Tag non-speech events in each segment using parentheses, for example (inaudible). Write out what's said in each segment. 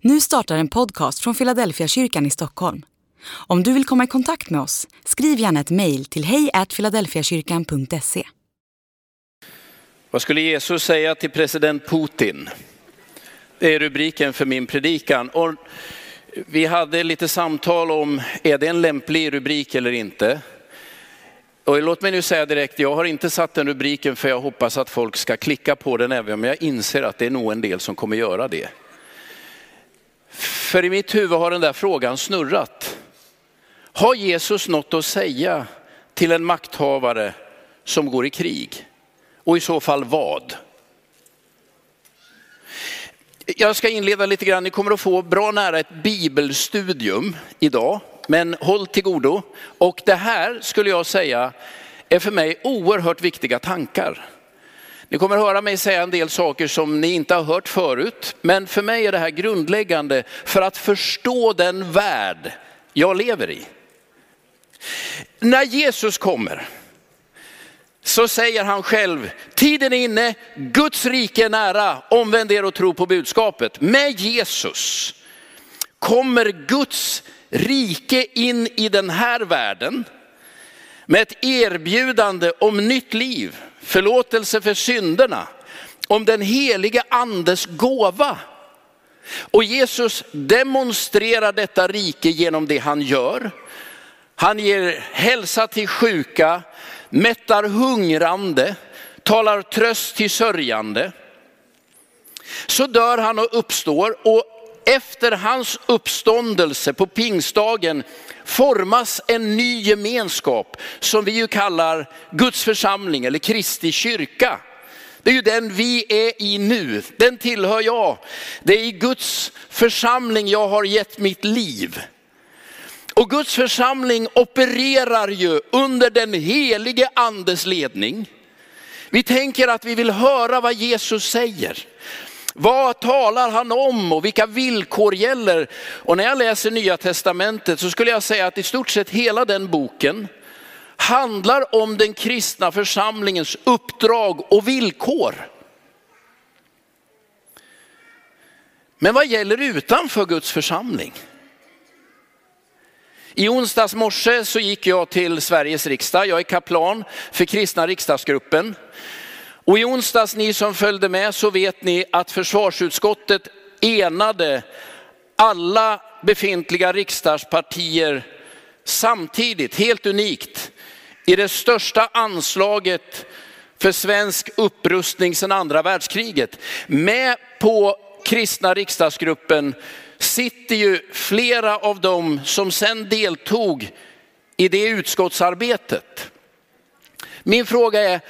Nu startar en podcast från Philadelphia kyrkan i Stockholm. Om du vill komma i kontakt med oss, skriv gärna ett mejl till hejfiladelfiakyrkan.se. Vad skulle Jesus säga till president Putin? Det är rubriken för min predikan. Och vi hade lite samtal om, är det en lämplig rubrik eller inte? Och låt mig nu säga direkt, jag har inte satt den rubriken för jag hoppas att folk ska klicka på den, även om jag inser att det är nog en del som kommer göra det. För i mitt huvud har den där frågan snurrat. Har Jesus något att säga till en makthavare som går i krig? Och i så fall vad? Jag ska inleda lite grann, ni kommer att få bra nära ett bibelstudium idag, men håll till godo. Och det här skulle jag säga är för mig oerhört viktiga tankar. Ni kommer höra mig säga en del saker som ni inte har hört förut, men för mig är det här grundläggande för att förstå den värld jag lever i. När Jesus kommer så säger han själv, tiden är inne, Guds rike är nära, omvänd er och tro på budskapet. Med Jesus kommer Guds rike in i den här världen med ett erbjudande om nytt liv, förlåtelse för synderna, om den helige andes gåva. Och Jesus demonstrerar detta rike genom det han gör. Han ger hälsa till sjuka, mättar hungrande, talar tröst till sörjande. Så dör han och uppstår och efter hans uppståndelse på pingstdagen formas en ny gemenskap som vi ju kallar Guds församling eller Kristi kyrka. Det är ju den vi är i nu, den tillhör jag. Det är i Guds församling jag har gett mitt liv. Och Guds församling opererar ju under den helige andes ledning. Vi tänker att vi vill höra vad Jesus säger. Vad talar han om och vilka villkor gäller? Och när jag läser nya testamentet så skulle jag säga att i stort sett hela den boken handlar om den kristna församlingens uppdrag och villkor. Men vad gäller utanför Guds församling? I onsdags morse så gick jag till Sveriges riksdag. Jag är kaplan för kristna riksdagsgruppen. Och i onsdags, ni som följde med, så vet ni att försvarsutskottet enade alla befintliga riksdagspartier samtidigt, helt unikt, i det största anslaget för svensk upprustning sedan andra världskriget. Med på kristna riksdagsgruppen sitter ju flera av dem som sen deltog i det utskottsarbetet. Min fråga är,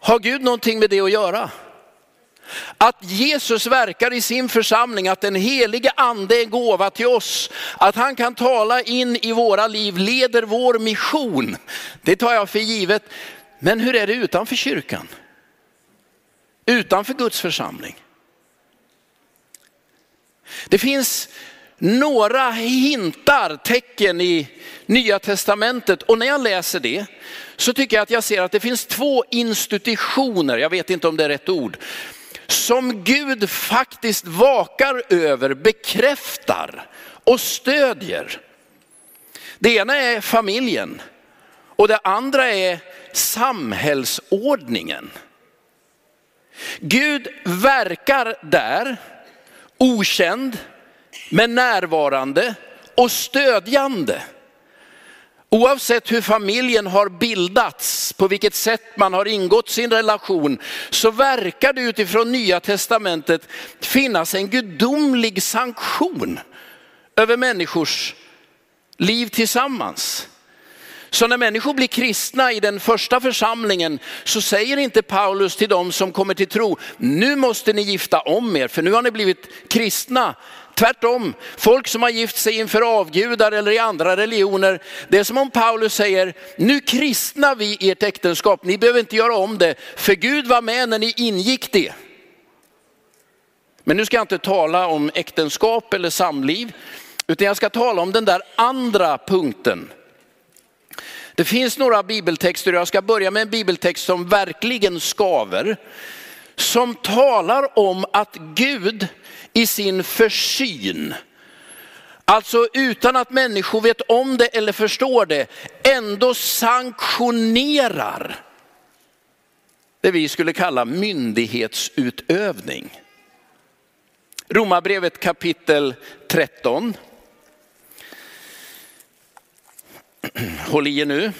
har Gud någonting med det att göra? Att Jesus verkar i sin församling, att den helige ande är en gåva till oss, att han kan tala in i våra liv, leder vår mission. Det tar jag för givet. Men hur är det utanför kyrkan? Utanför Guds församling? Det finns några hintar, tecken i Nya Testamentet och när jag läser det så tycker jag att jag ser att det finns två institutioner, jag vet inte om det är rätt ord, som Gud faktiskt vakar över, bekräftar och stödjer. Det ena är familjen och det andra är samhällsordningen. Gud verkar där okänd, men närvarande och stödjande. Oavsett hur familjen har bildats, på vilket sätt man har ingått sin relation, så verkar det utifrån nya testamentet finnas en gudomlig sanktion över människors liv tillsammans. Så när människor blir kristna i den första församlingen så säger inte Paulus till dem som kommer till tro, nu måste ni gifta om er för nu har ni blivit kristna. Tvärtom, folk som har gift sig inför avgudar eller i andra religioner, det är som om Paulus säger, nu kristnar vi ert äktenskap, ni behöver inte göra om det, för Gud var med när ni ingick det. Men nu ska jag inte tala om äktenskap eller samliv, utan jag ska tala om den där andra punkten det finns några bibeltexter, jag ska börja med en bibeltext som verkligen skaver. som talar om att Gud i sin försyn, alltså utan att människor vet om det eller förstår det, ändå sanktionerar det vi skulle kalla myndighetsutövning. Romarbrevet kapitel 13. (clears throat) Håll i er nu.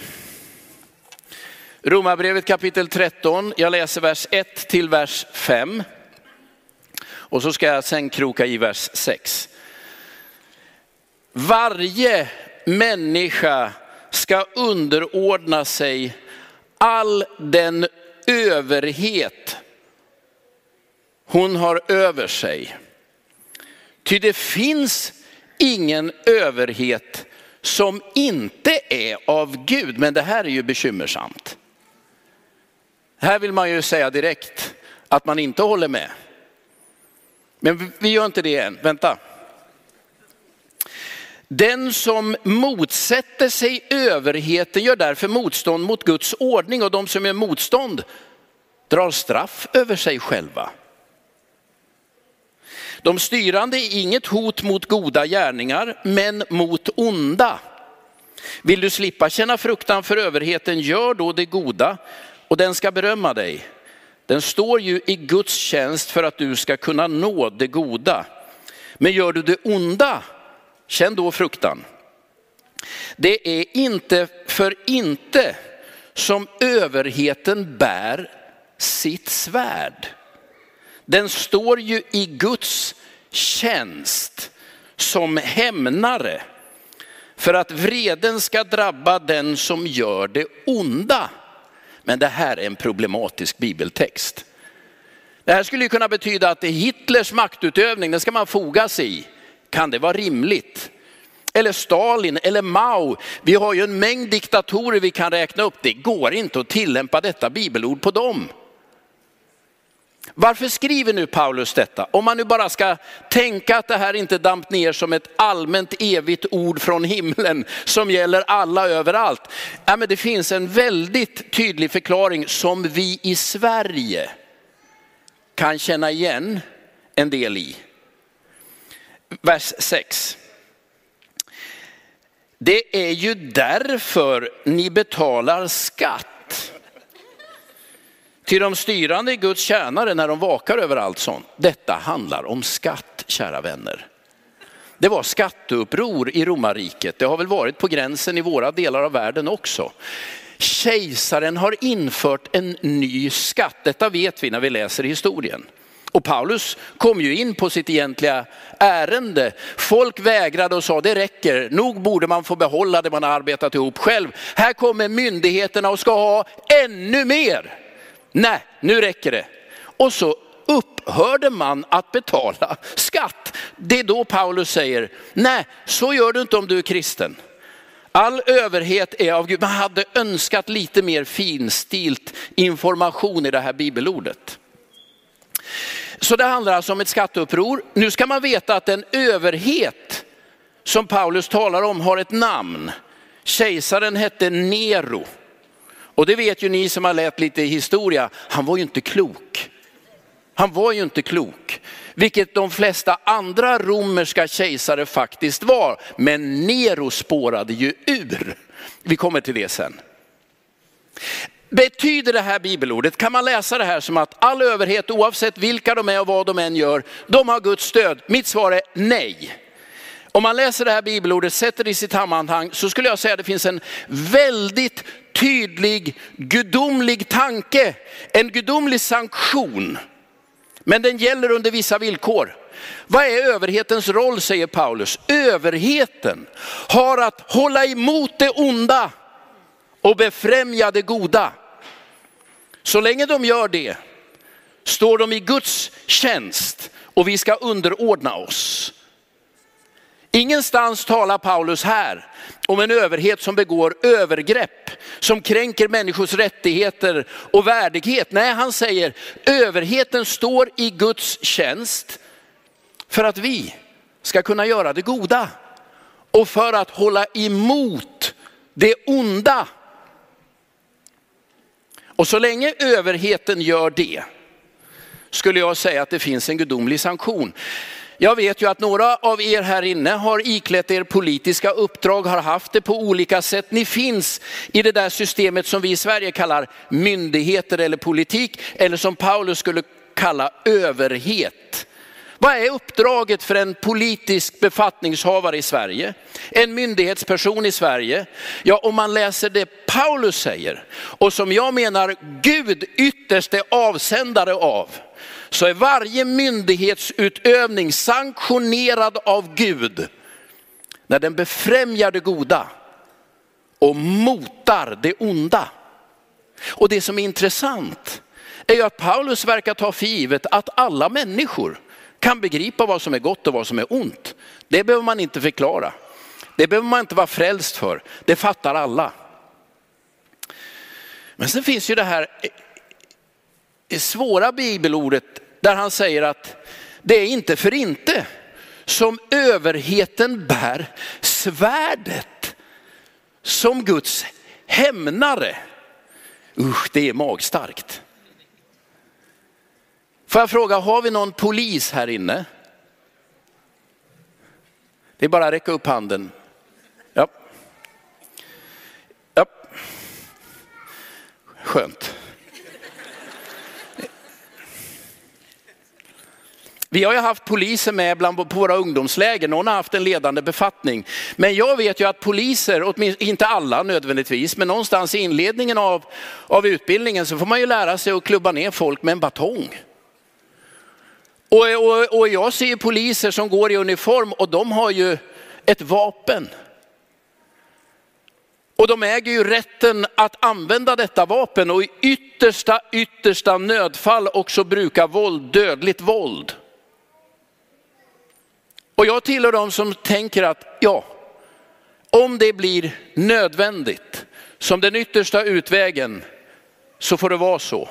Romarbrevet kapitel 13, jag läser vers 1 till vers 5. Och så ska jag sen kroka i vers 6. Varje människa ska underordna sig all den överhet hon har över sig. Ty det finns ingen överhet som inte är av Gud. Men det här är ju bekymmersamt. Här vill man ju säga direkt att man inte håller med. Men vi gör inte det än, vänta. Den som motsätter sig överheten gör därför motstånd mot Guds ordning och de som gör motstånd drar straff över sig själva. De styrande är inget hot mot goda gärningar, men mot onda. Vill du slippa känna fruktan för överheten, gör då det goda och den ska berömma dig. Den står ju i Guds tjänst för att du ska kunna nå det goda. Men gör du det onda, känn då fruktan. Det är inte för inte som överheten bär sitt svärd. Den står ju i Guds tjänst som hämnare för att vreden ska drabba den som gör det onda. Men det här är en problematisk bibeltext. Det här skulle ju kunna betyda att det är Hitlers maktutövning, den ska man foga sig i. Kan det vara rimligt? Eller Stalin eller Mao. Vi har ju en mängd diktatorer vi kan räkna upp. Det går inte att tillämpa detta bibelord på dem. Varför skriver nu Paulus detta? Om man nu bara ska tänka att det här inte damp ner som ett allmänt evigt ord från himlen som gäller alla överallt. Ja, men det finns en väldigt tydlig förklaring som vi i Sverige kan känna igen en del i. Vers 6. Det är ju därför ni betalar skatt till de styrande i Guds tjänare när de vakar över allt sånt. Detta handlar om skatt, kära vänner. Det var skatteuppror i romarriket. Det har väl varit på gränsen i våra delar av världen också. Kejsaren har infört en ny skatt. Detta vet vi när vi läser historien. Och Paulus kom ju in på sitt egentliga ärende. Folk vägrade och sa det räcker, nog borde man få behålla det man har arbetat ihop själv. Här kommer myndigheterna och ska ha ännu mer. Nej, nu räcker det. Och så upphörde man att betala skatt. Det är då Paulus säger, nej så gör du inte om du är kristen. All överhet är av Gud. Man hade önskat lite mer finstilt information i det här bibelordet. Så det handlar alltså om ett skatteuppror. Nu ska man veta att den överhet som Paulus talar om har ett namn. Kejsaren hette Nero. Och det vet ju ni som har lärt lite historia, han var ju inte klok. Han var ju inte klok, vilket de flesta andra romerska kejsare faktiskt var. Men Nero spårade ju ur. Vi kommer till det sen. Betyder det här bibelordet, kan man läsa det här som att all överhet oavsett vilka de är och vad de än gör, de har Guds stöd? Mitt svar är nej. Om man läser det här bibelordet, sätter det i sitt sammanhang, så skulle jag säga att det finns en väldigt tydlig gudomlig tanke, en gudomlig sanktion. Men den gäller under vissa villkor. Vad är överhetens roll säger Paulus? Överheten har att hålla emot det onda och befrämja det goda. Så länge de gör det står de i Guds tjänst och vi ska underordna oss. Ingenstans talar Paulus här om en överhet som begår övergrepp, som kränker människors rättigheter och värdighet. Nej, han säger överheten står i Guds tjänst för att vi ska kunna göra det goda och för att hålla emot det onda. Och så länge överheten gör det skulle jag säga att det finns en gudomlig sanktion. Jag vet ju att några av er här inne har iklätt er politiska uppdrag, har haft det på olika sätt. Ni finns i det där systemet som vi i Sverige kallar myndigheter eller politik, eller som Paulus skulle kalla överhet. Vad är uppdraget för en politisk befattningshavare i Sverige? En myndighetsperson i Sverige? Ja, om man läser det Paulus säger och som jag menar Gud ytterst är avsändare av, så är varje myndighetsutövning sanktionerad av Gud när den befrämjar det goda och motar det onda. Och det som är intressant är ju att Paulus verkar ta för givet att alla människor kan begripa vad som är gott och vad som är ont. Det behöver man inte förklara. Det behöver man inte vara frälst för. Det fattar alla. Men sen finns ju det här svåra bibelordet där han säger att det är inte för inte som överheten bär svärdet som Guds hämnare. Usch, det är magstarkt. Får jag fråga, har vi någon polis här inne? Det är bara att räcka upp handen. Ja. ja. Skönt. Vi har ju haft poliser med bland på våra ungdomsläger, någon har haft en ledande befattning. Men jag vet ju att poliser, åtminstone inte alla nödvändigtvis, men någonstans i inledningen av, av utbildningen så får man ju lära sig att klubba ner folk med en batong. Och, och, och jag ser poliser som går i uniform och de har ju ett vapen. Och de äger ju rätten att använda detta vapen och i yttersta, yttersta nödfall också bruka våld, dödligt våld. Och jag tillhör de som tänker att ja, om det blir nödvändigt som den yttersta utvägen så får det vara så.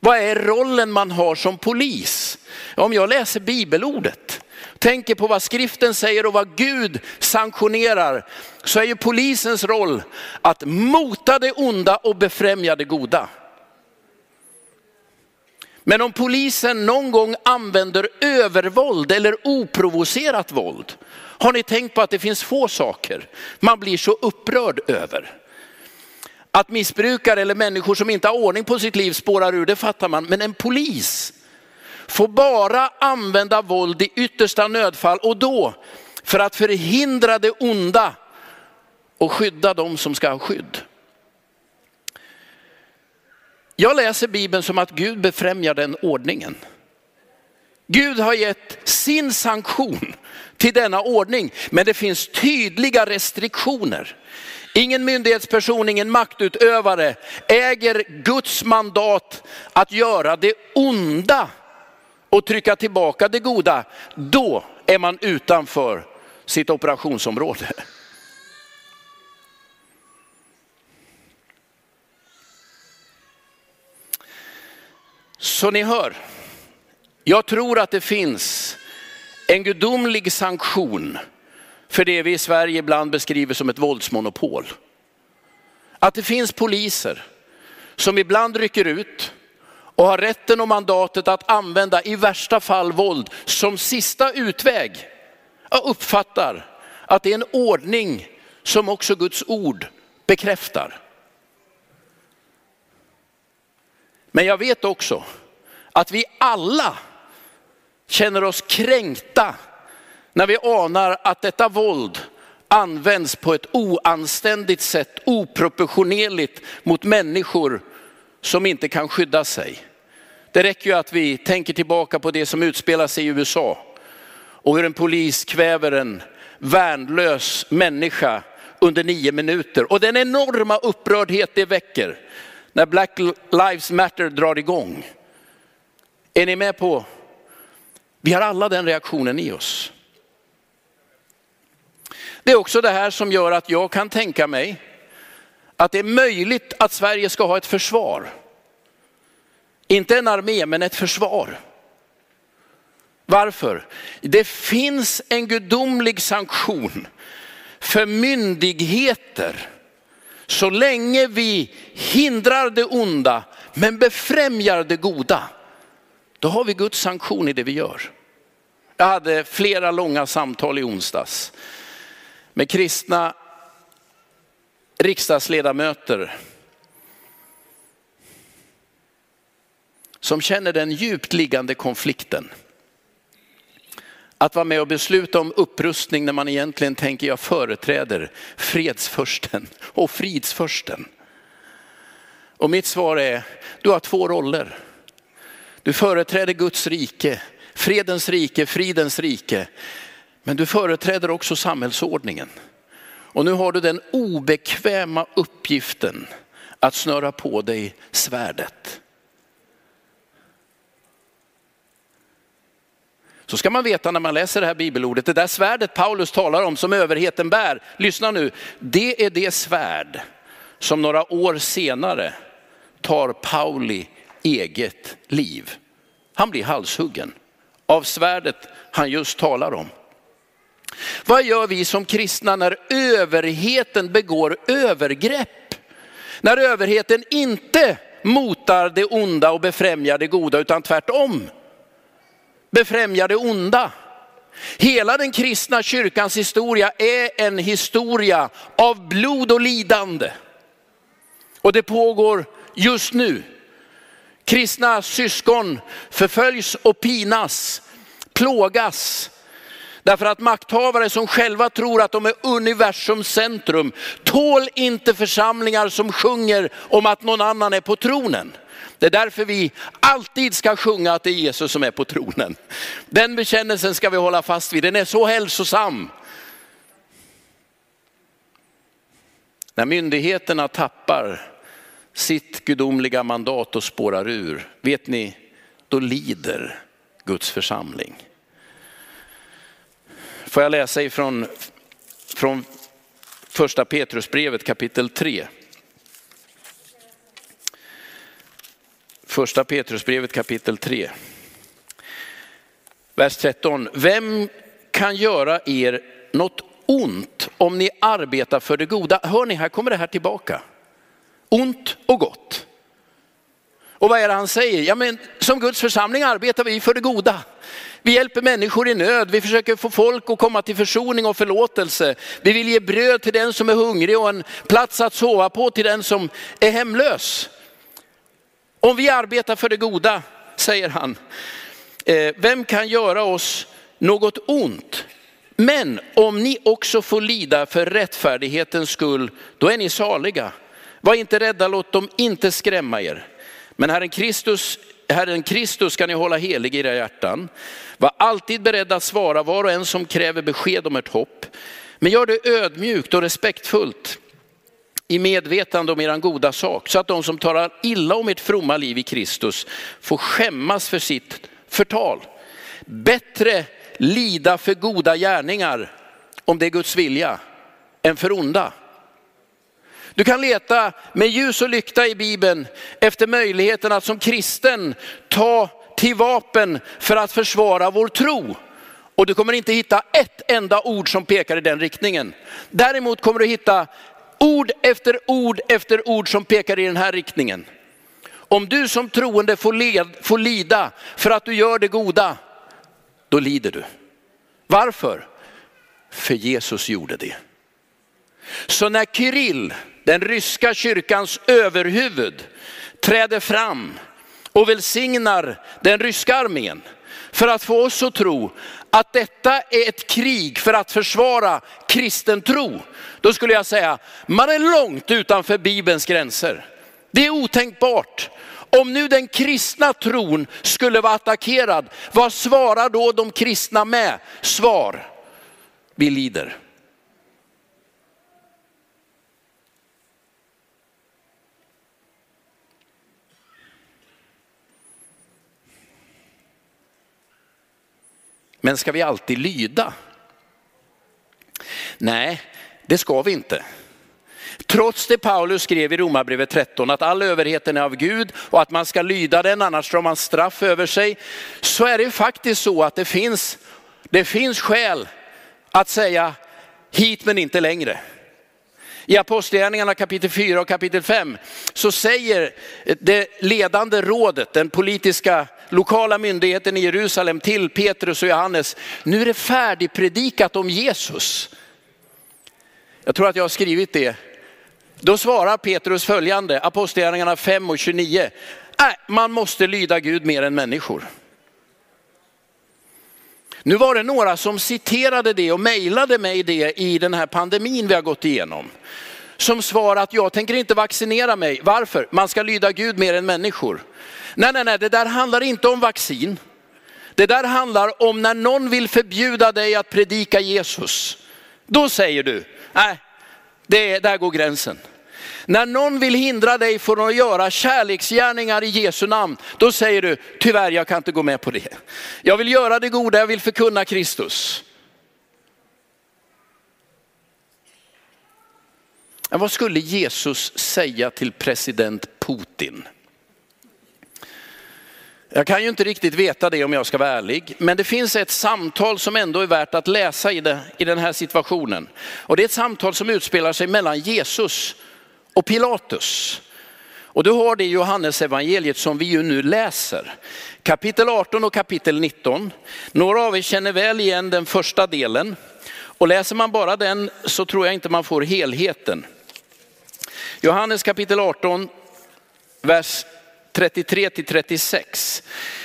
Vad är rollen man har som polis? Om jag läser bibelordet, tänker på vad skriften säger och vad Gud sanktionerar, så är ju polisens roll att mota det onda och befrämja det goda. Men om polisen någon gång använder övervåld eller oprovocerat våld, har ni tänkt på att det finns få saker man blir så upprörd över? Att missbrukare eller människor som inte har ordning på sitt liv spårar ur, det fattar man. Men en polis får bara använda våld i yttersta nödfall och då för att förhindra det onda och skydda de som ska ha skydd. Jag läser Bibeln som att Gud befrämjar den ordningen. Gud har gett sin sanktion till denna ordning, men det finns tydliga restriktioner. Ingen myndighetsperson, ingen maktutövare äger Guds mandat att göra det onda och trycka tillbaka det goda. Då är man utanför sitt operationsområde. Så ni hör, jag tror att det finns en gudomlig sanktion för det vi i Sverige ibland beskriver som ett våldsmonopol. Att det finns poliser som ibland rycker ut och har rätten och mandatet att använda i värsta fall våld som sista utväg. Jag uppfattar att det är en ordning som också Guds ord bekräftar. Men jag vet också att vi alla känner oss kränkta när vi anar att detta våld används på ett oanständigt sätt, oproportionerligt mot människor som inte kan skydda sig. Det räcker ju att vi tänker tillbaka på det som utspelar sig i USA och hur en polis kväver en värnlös människa under nio minuter. Och den enorma upprördhet det väcker när Black Lives Matter drar igång. Är ni med på? Vi har alla den reaktionen i oss. Det är också det här som gör att jag kan tänka mig att det är möjligt att Sverige ska ha ett försvar. Inte en armé, men ett försvar. Varför? Det finns en gudomlig sanktion för myndigheter så länge vi hindrar det onda men befrämjar det goda. då har vi Guds sanktion i det vi gör. Jag hade flera långa samtal i onsdags med kristna riksdagsledamöter som känner den djupt liggande konflikten. Att vara med och besluta om upprustning när man egentligen tänker jag företräder fredsförsten och fridsförsten. Och mitt svar är, du har två roller. Du företräder Guds rike, fredens rike, fridens rike. Men du företräder också samhällsordningen. Och nu har du den obekväma uppgiften att snöra på dig svärdet. Så ska man veta när man läser det här bibelordet, det där svärdet Paulus talar om som överheten bär, lyssna nu, det är det svärd som några år senare tar Pauli eget liv. Han blir halshuggen av svärdet han just talar om. Vad gör vi som kristna när överheten begår övergrepp? När överheten inte motar det onda och befrämjar det goda utan tvärtom befrämjar det onda. Hela den kristna kyrkans historia är en historia av blod och lidande. Och det pågår just nu. Kristna syskon förföljs och pinas, plågas. Därför att makthavare som själva tror att de är universums centrum tål inte församlingar som sjunger om att någon annan är på tronen. Det är därför vi alltid ska sjunga att det är Jesus som är på tronen. Den bekännelsen ska vi hålla fast vid, den är så hälsosam. När myndigheterna tappar sitt gudomliga mandat och spårar ur, vet ni, då lider Guds församling. Får jag läsa ifrån från första Petrusbrevet kapitel 3. Första Petrusbrevet kapitel 3. Vers 13. Vem kan göra er något ont om ni arbetar för det goda? Hör ni, här kommer det här tillbaka. Ont och gott. Och vad är det han säger? Ja, men som Guds församling arbetar vi för det goda. Vi hjälper människor i nöd, vi försöker få folk att komma till försoning och förlåtelse. Vi vill ge bröd till den som är hungrig och en plats att sova på till den som är hemlös. Om vi arbetar för det goda, säger han, eh, vem kan göra oss något ont? Men om ni också får lida för rättfärdighetens skull, då är ni saliga. Var inte rädda, låt dem inte skrämma er. Men Herren Kristus, Herren Kristus ska ni hålla helig i era hjärtan. Var alltid beredda att svara var och en som kräver besked om ert hopp. Men gör det ödmjukt och respektfullt i medvetande om eran goda sak, så att de som talar illa om ert fromma liv i Kristus får skämmas för sitt förtal. Bättre lida för goda gärningar, om det är Guds vilja, än för onda. Du kan leta med ljus och lykta i Bibeln efter möjligheten att som kristen ta till vapen för att försvara vår tro. Och du kommer inte hitta ett enda ord som pekar i den riktningen. Däremot kommer du hitta ord efter ord efter ord som pekar i den här riktningen. Om du som troende får, led, får lida för att du gör det goda, då lider du. Varför? För Jesus gjorde det. Så när Kirill, den ryska kyrkans överhuvud, träder fram och välsignar den ryska armén för att få oss att tro att detta är ett krig för att försvara kristen tro, då skulle jag säga, man är långt utanför Bibelns gränser. Det är otänkbart. Om nu den kristna tron skulle vara attackerad, vad svarar då de kristna med? Svar, vi lider. Men ska vi alltid lyda? Nej, det ska vi inte. Trots det Paulus skrev i Romarbrevet 13, att all överheten är av Gud och att man ska lyda den, annars drar man straff över sig. Så är det faktiskt så att det finns, det finns skäl att säga hit men inte längre. I Apostlagärningarna kapitel 4 och kapitel 5 så säger det ledande rådet, den politiska lokala myndigheten i Jerusalem till Petrus och Johannes, nu är det färdigpredikat om Jesus. Jag tror att jag har skrivit det. Då svarar Petrus följande, Apostlagärningarna 5 och 29. Äh, man måste lyda Gud mer än människor. Nu var det några som citerade det och mejlade mig det i den här pandemin vi har gått igenom. Som svarar att jag tänker inte vaccinera mig. Varför? Man ska lyda Gud mer än människor. Nej, nej, nej, det där handlar inte om vaccin. Det där handlar om när någon vill förbjuda dig att predika Jesus. Då säger du, nej, det, där går gränsen. När någon vill hindra dig från att göra kärleksgärningar i Jesu namn, då säger du, tyvärr jag kan inte gå med på det. Jag vill göra det goda, jag vill förkunna Kristus. Vad skulle Jesus säga till president Putin? Jag kan ju inte riktigt veta det om jag ska vara ärlig, men det finns ett samtal som ändå är värt att läsa i, det, i den här situationen. Och det är ett samtal som utspelar sig mellan Jesus och Pilatus. Och du har det i Johannes evangeliet som vi ju nu läser. Kapitel 18 och kapitel 19. Några av er känner väl igen den första delen. Och läser man bara den så tror jag inte man får helheten. Johannes kapitel 18, vers 33 till 36.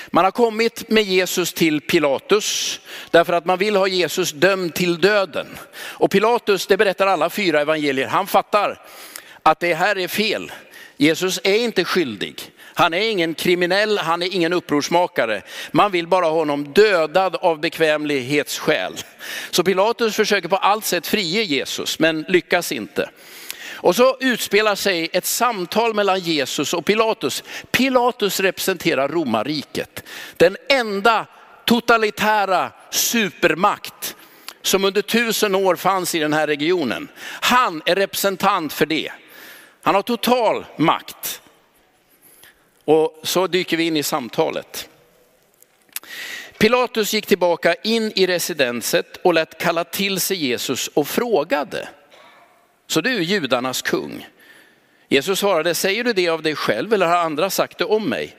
Man har kommit med Jesus till Pilatus därför att man vill ha Jesus dömd till döden. Och Pilatus, det berättar alla fyra evangelier, han fattar att det här är fel. Jesus är inte skyldig. Han är ingen kriminell, han är ingen upprorsmakare. Man vill bara ha honom dödad av bekvämlighetsskäl. Så Pilatus försöker på allt sätt frige Jesus, men lyckas inte. Och så utspelar sig ett samtal mellan Jesus och Pilatus. Pilatus representerar romarriket. Den enda totalitära supermakt som under tusen år fanns i den här regionen. Han är representant för det. Han har total makt. Och så dyker vi in i samtalet. Pilatus gick tillbaka in i residenset och lät kalla till sig Jesus och frågade. Så du är judarnas kung. Jesus svarade, säger du det av dig själv eller har andra sagt det om mig?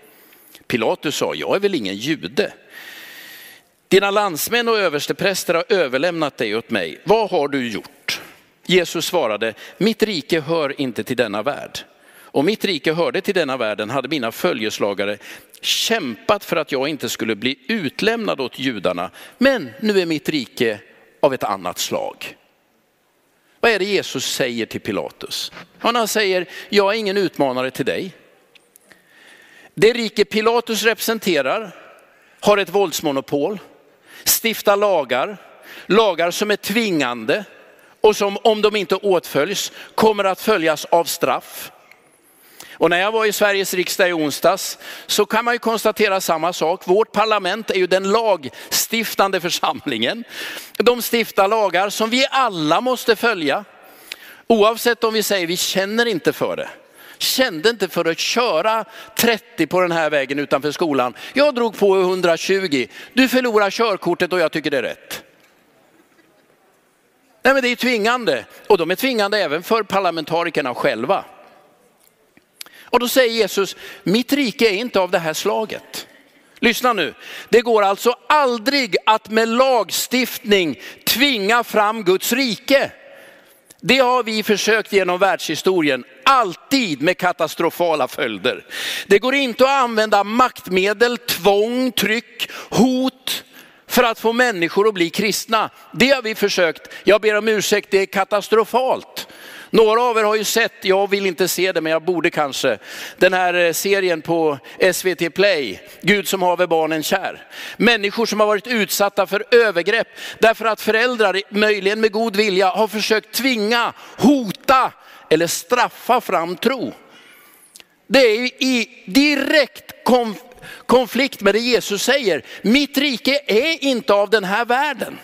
Pilatus sa, jag är väl ingen jude. Dina landsmän och överstepräster har överlämnat dig åt mig. Vad har du gjort? Jesus svarade, mitt rike hör inte till denna värld. Om mitt rike hörde till denna världen hade mina följeslagare kämpat för att jag inte skulle bli utlämnad åt judarna. Men nu är mitt rike av ett annat slag. Vad är det Jesus säger till Pilatus? Han säger, jag är ingen utmanare till dig. Det rike Pilatus representerar har ett våldsmonopol, stiftar lagar, lagar som är tvingande och som om de inte åtföljs kommer att följas av straff. Och när jag var i Sveriges riksdag i onsdags så kan man ju konstatera samma sak. Vårt parlament är ju den lagstiftande församlingen. De stiftar lagar som vi alla måste följa. Oavsett om vi säger vi känner inte för det. Kände inte för att köra 30 på den här vägen utanför skolan. Jag drog på 120. Du förlorar körkortet och jag tycker det är rätt. Nej men det är tvingande och de är tvingande även för parlamentarikerna själva. Och då säger Jesus, mitt rike är inte av det här slaget. Lyssna nu, det går alltså aldrig att med lagstiftning tvinga fram Guds rike. Det har vi försökt genom världshistorien, alltid med katastrofala följder. Det går inte att använda maktmedel, tvång, tryck, hot för att få människor att bli kristna. Det har vi försökt, jag ber om ursäkt, det är katastrofalt. Några av er har ju sett, jag vill inte se det men jag borde kanske, den här eh, serien på SVT Play, Gud som haver barnen kär. Människor som har varit utsatta för övergrepp därför att föräldrar, möjligen med god vilja, har försökt tvinga, hota eller straffa fram tro. Det är i direkt konflikt med det Jesus säger. Mitt rike är inte av den här världen.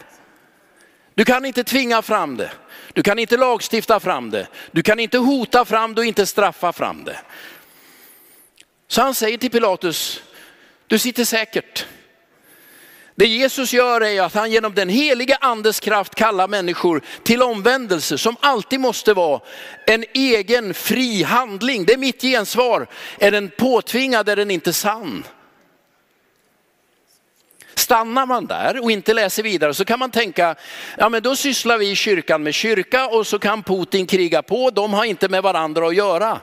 Du kan inte tvinga fram det. Du kan inte lagstifta fram det. Du kan inte hota fram det och inte straffa fram det. Så han säger till Pilatus, du sitter säkert. Det Jesus gör är att han genom den heliga andes kraft kallar människor till omvändelse som alltid måste vara en egen fri handling. Det är mitt gensvar. Är den påtvingad är den inte sann. Stannar man där och inte läser vidare så kan man tänka, ja men då sysslar vi i kyrkan med kyrka och så kan Putin kriga på, de har inte med varandra att göra.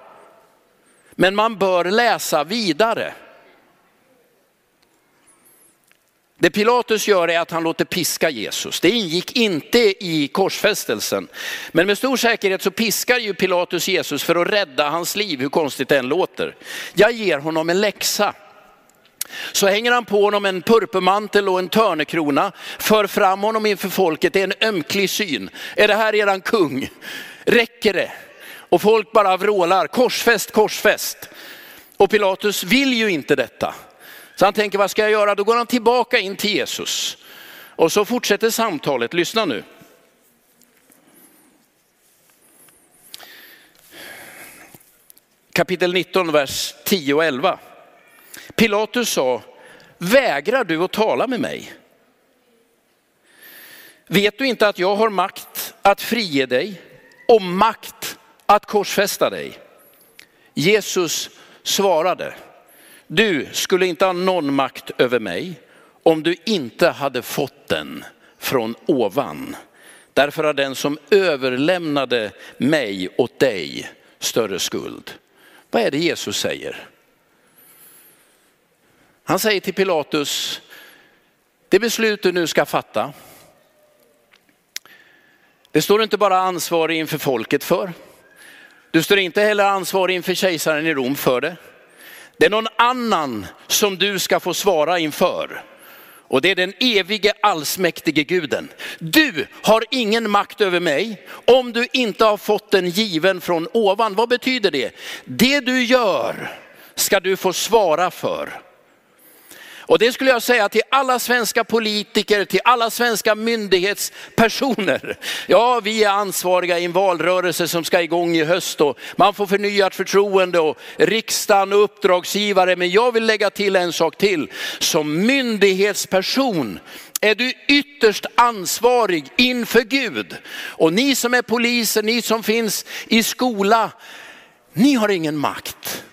Men man bör läsa vidare. Det Pilatus gör är att han låter piska Jesus. Det ingick inte i korsfästelsen. Men med stor säkerhet så piskar ju Pilatus Jesus för att rädda hans liv, hur konstigt det än låter. Jag ger honom en läxa. Så hänger han på honom en purpurmantel och en törnekrona, för fram honom inför folket. Det är en ömklig syn. Är det här eran kung? Räcker det? Och folk bara vrålar, korsfäst, korsfäst. Och Pilatus vill ju inte detta. Så han tänker, vad ska jag göra? Då går han tillbaka in till Jesus. Och så fortsätter samtalet, lyssna nu. Kapitel 19, vers 10 och 11. Pilatus sa, vägrar du att tala med mig? Vet du inte att jag har makt att frige dig och makt att korsfästa dig? Jesus svarade, du skulle inte ha någon makt över mig om du inte hade fått den från ovan. Därför har den som överlämnade mig åt dig större skuld. Vad är det Jesus säger? Han säger till Pilatus, det beslut du nu ska fatta, det står du inte bara ansvarig inför folket för. Du står inte heller ansvarig inför kejsaren i Rom för det. Det är någon annan som du ska få svara inför. Och det är den evige allsmäktige guden. Du har ingen makt över mig om du inte har fått den given från ovan. Vad betyder det? Det du gör ska du få svara för. Och det skulle jag säga till alla svenska politiker, till alla svenska myndighetspersoner. (laughs) Ja, vi är ansvariga i en valrörelse som ska igång i höst och man får förnyat förtroende och riksdagen och uppdragsgivare. Men jag vill lägga till en sak till. Som myndighetsperson är du ytterst ansvarig inför Gud. Och ni som är poliser, ni som finns i skola, ni har ingen makt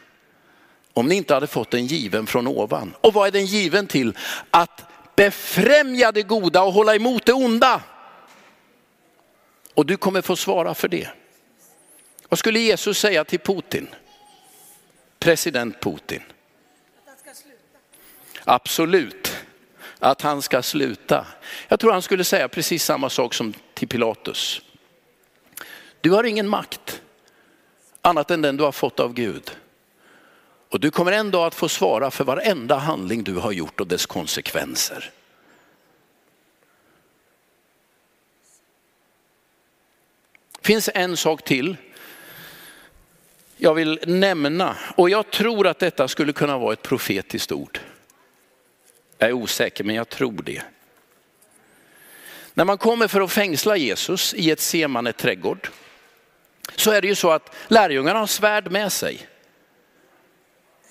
om ni inte hade fått den given från ovan. Och vad är den given till? Att befrämja det goda och hålla emot det onda. Och du kommer få svara för det. Vad skulle Jesus säga till Putin? President Putin. Absolut, att han ska sluta. Jag tror han skulle säga precis samma sak som till Pilatus. Du har ingen makt annat än den du har fått av Gud. Och du kommer en dag att få svara för varenda handling du har gjort och dess konsekvenser. finns en sak till jag vill nämna och jag tror att detta skulle kunna vara ett profetiskt ord. Jag är osäker men jag tror det. När man kommer för att fängsla Jesus i ett semane trädgård så är det ju så att lärjungarna har svärd med sig.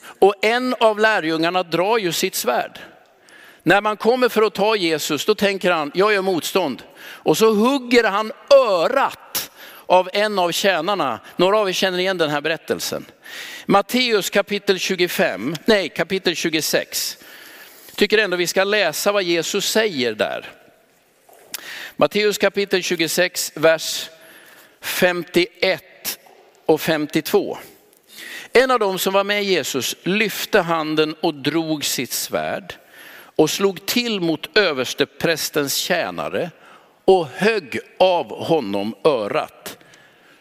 Och en av lärjungarna drar ju sitt svärd. När man kommer för att ta Jesus, då tänker han, jag gör motstånd. Och så hugger han örat av en av tjänarna. Några av er känner igen den här berättelsen. Matteus kapitel 25, nej kapitel 26. Tycker ändå vi ska läsa vad Jesus säger där. Matteus kapitel 26, vers 51 och 52. En av dem som var med Jesus lyfte handen och drog sitt svärd och slog till mot översteprästens tjänare och högg av honom örat.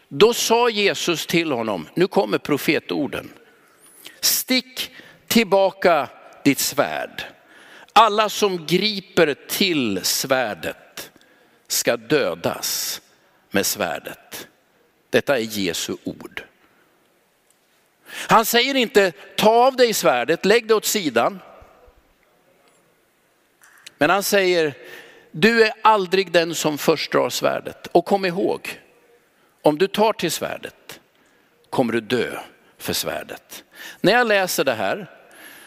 Då sa Jesus till honom, nu kommer profetorden. Stick tillbaka ditt svärd. Alla som griper till svärdet ska dödas med svärdet. Detta är Jesu ord. Han säger inte ta av dig svärdet, lägg det åt sidan. Men han säger du är aldrig den som först drar svärdet. Och kom ihåg, om du tar till svärdet kommer du dö för svärdet. När jag läser det här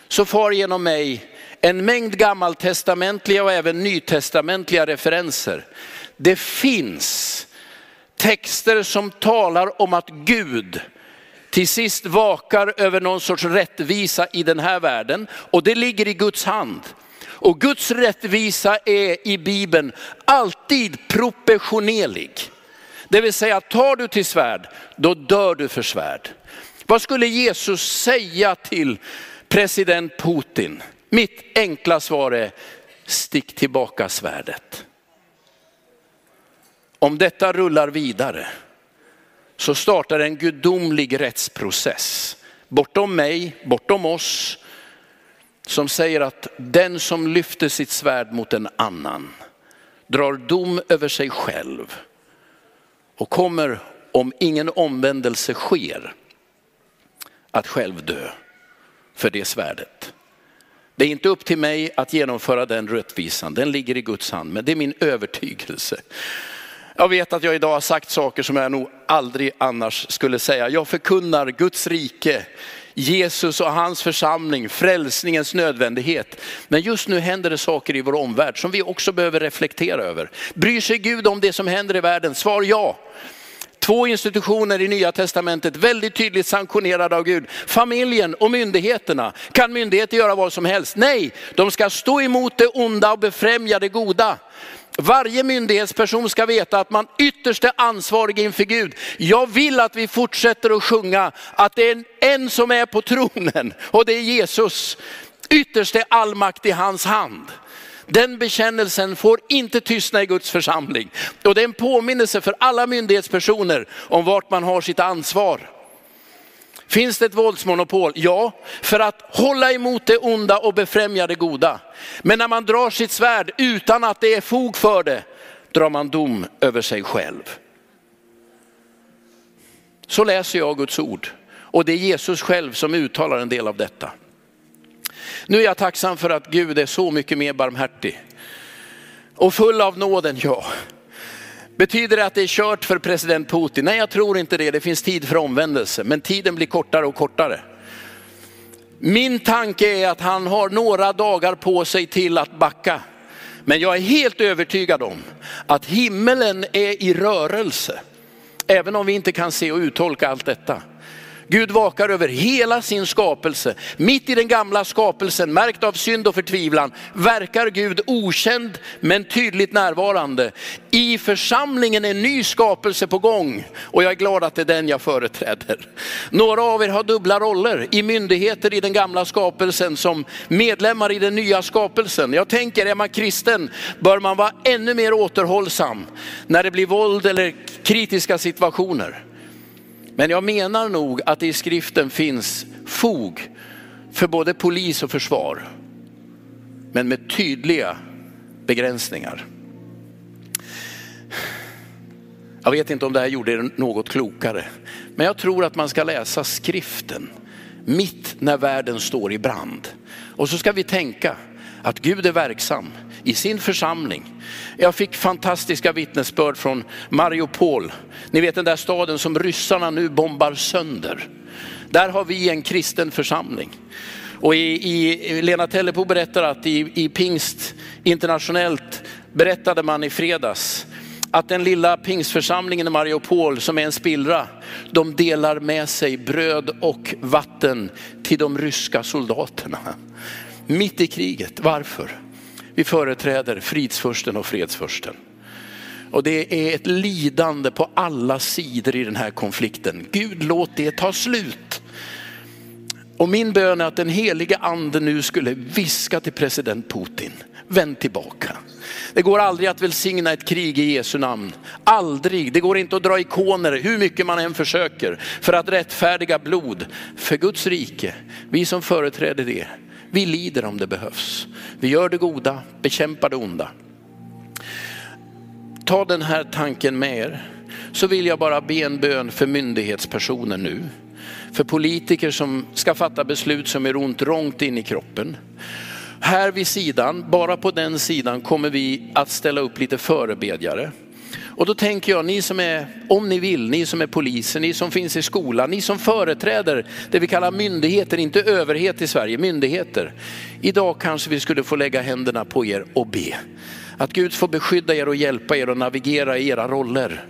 så far genom mig en mängd gammaltestamentliga och även nytestamentliga referenser. Det finns texter som talar om att Gud till sist vakar över någon sorts rättvisa i den här världen och det ligger i Guds hand. Och Guds rättvisa är i Bibeln alltid proportionerlig. Det vill säga tar du till svärd, då dör du för svärd. Vad skulle Jesus säga till president Putin? Mitt enkla svar är, stick tillbaka svärdet. Om detta rullar vidare så startar en gudomlig rättsprocess bortom mig, bortom oss, som säger att den som lyfter sitt svärd mot en annan drar dom över sig själv och kommer, om ingen omvändelse sker, att själv dö för det svärdet. Det är inte upp till mig att genomföra den rättvisan, den ligger i Guds hand, men det är min övertygelse. Jag vet att jag idag har sagt saker som jag nog aldrig annars skulle säga. Jag förkunnar Guds rike, Jesus och hans församling, frälsningens nödvändighet. Men just nu händer det saker i vår omvärld som vi också behöver reflektera över. Bryr sig Gud om det som händer i världen? Svar ja. Två institutioner i Nya Testamentet väldigt tydligt sanktionerade av Gud. Familjen och myndigheterna. Kan myndigheter göra vad som helst? Nej, de ska stå emot det onda och befrämja det goda. Varje myndighetsperson ska veta att man ytterst är ansvarig inför Gud. Jag vill att vi fortsätter att sjunga att det är en som är på tronen och det är Jesus. Ytterst är all makt i hans hand. Den bekännelsen får inte tystna i Guds församling. Och det är en påminnelse för alla myndighetspersoner om vart man har sitt ansvar. Finns det ett våldsmonopol? Ja, för att hålla emot det onda och befrämja det goda. Men när man drar sitt svärd utan att det är fog för det, drar man dom över sig själv. Så läser jag Guds ord. Och det är Jesus själv som uttalar en del av detta. Nu är jag tacksam för att Gud är så mycket mer barmhärtig. Och full av nåden, ja. Betyder det att det är kört för president Putin? Nej, jag tror inte det. Det finns tid för omvändelse, men tiden blir kortare och kortare. Min tanke är att han har några dagar på sig till att backa. Men jag är helt övertygad om att himmelen är i rörelse. Även om vi inte kan se och uttolka allt detta. Gud vakar över hela sin skapelse. Mitt i den gamla skapelsen, märkt av synd och förtvivlan, verkar Gud okänd men tydligt närvarande. I församlingen är en ny skapelse på gång och jag är glad att det är den jag företräder. Några av er har dubbla roller i myndigheter i den gamla skapelsen som medlemmar i den nya skapelsen. Jag tänker, är man kristen bör man vara ännu mer återhållsam när det blir våld eller kritiska situationer. Men jag menar nog att det i skriften finns fog för både polis och försvar. Men med tydliga begränsningar. Jag vet inte om det här gjorde er något klokare. Men jag tror att man ska läsa skriften mitt när världen står i brand. Och så ska vi tänka att Gud är verksam i sin församling. Jag fick fantastiska vittnesbörd från Mariupol. Ni vet den där staden som ryssarna nu bombar sönder. Där har vi en kristen församling. Och i, i, Lena Tellepo berättar att i, i Pingst internationellt berättade man i fredags att den lilla pingstförsamlingen i Mariupol som är en spillra, de delar med sig bröd och vatten till de ryska soldaterna. Mitt i kriget, varför? Vi företräder fridsfursten och fredsfursten. Och det är ett lidande på alla sidor i den här konflikten. Gud låt det ta slut. Och min bön är att den heliga ande nu skulle viska till president Putin, vänd tillbaka. Det går aldrig att välsigna ett krig i Jesu namn. Aldrig. Det går inte att dra ikoner hur mycket man än försöker för att rättfärdiga blod för Guds rike. Vi som företräder det, vi lider om det behövs. Vi gör det goda, bekämpar det onda. Ta den här tanken med er. Så vill jag bara be en bön för myndighetspersoner nu. För politiker som ska fatta beslut som är ont långt in i kroppen. Här vid sidan, bara på den sidan kommer vi att ställa upp lite förebedjare. Och då tänker jag, ni som är, om ni vill, ni som är poliser, ni som finns i skolan, ni som företräder det vi kallar myndigheter, inte överhet i Sverige, myndigheter. Idag kanske vi skulle få lägga händerna på er och be. Att Gud får beskydda er och hjälpa er och navigera i era roller.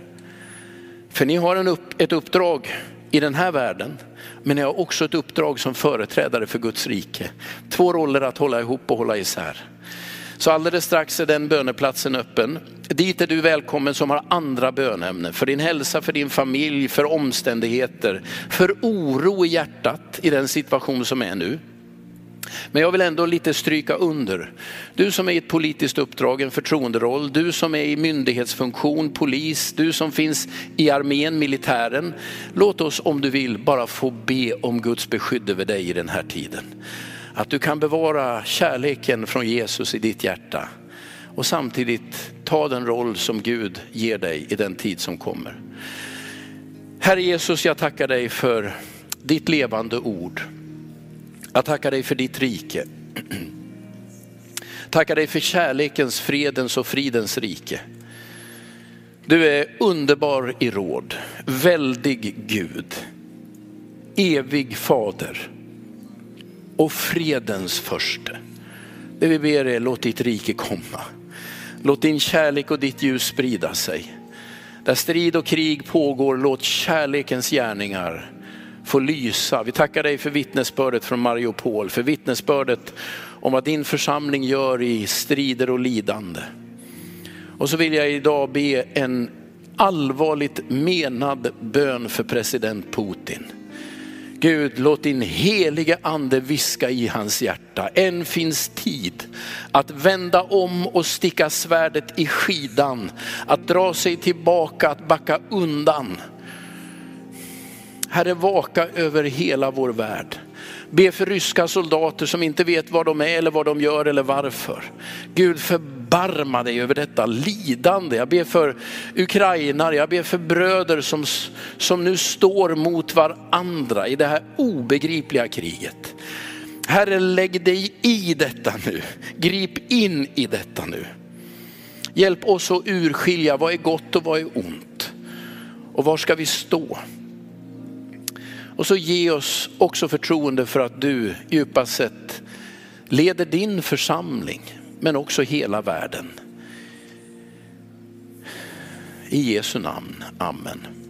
För ni har en upp, ett uppdrag i den här världen, men ni har också ett uppdrag som företrädare för Guds rike. Två roller att hålla ihop och hålla isär. Så alldeles strax är den böneplatsen öppen. Dit är du välkommen som har andra bönämnen. För din hälsa, för din familj, för omständigheter, för oro i hjärtat i den situation som är nu. Men jag vill ändå lite stryka under. Du som är i ett politiskt uppdrag, en förtroenderoll, du som är i myndighetsfunktion, polis, du som finns i armén, militären. Låt oss om du vill bara få be om Guds beskydd över dig i den här tiden. Att du kan bevara kärleken från Jesus i ditt hjärta och samtidigt ta den roll som Gud ger dig i den tid som kommer. Herre Jesus, jag tackar dig för ditt levande ord. Jag tackar dig för ditt rike. (clears throat) Tackar dig för kärlekens, fredens och fridens rike. Du är underbar i råd, väldig Gud, evig fader och fredens förste. Det vi ber är låt ditt rike komma. Låt din kärlek och ditt ljus sprida sig. Där strid och krig pågår, låt kärlekens gärningar få lysa. Vi tackar dig för vittnesbördet från Mariupol, för vittnesbördet om vad din församling gör i strider och lidande. Och så vill jag idag be en allvarligt menad bön för president Putin. Gud, låt din helige ande viska i hans hjärta. Än finns tid att vända om och sticka svärdet i skidan, att dra sig tillbaka, att backa undan. Herre, vaka över hela vår värld. Be för ryska soldater som inte vet var de är eller vad de gör eller varför. Gud förbarma dig över detta lidande. Jag ber för Ukraina, jag ber för bröder som, som nu står mot varandra i det här obegripliga kriget. Herre lägg dig i detta nu, grip in i detta nu. Hjälp oss att urskilja vad är gott och vad är ont. Och var ska vi stå? Och så ge oss också förtroende för att du djupast sett leder din församling, men också hela världen. I Jesu namn, Amen.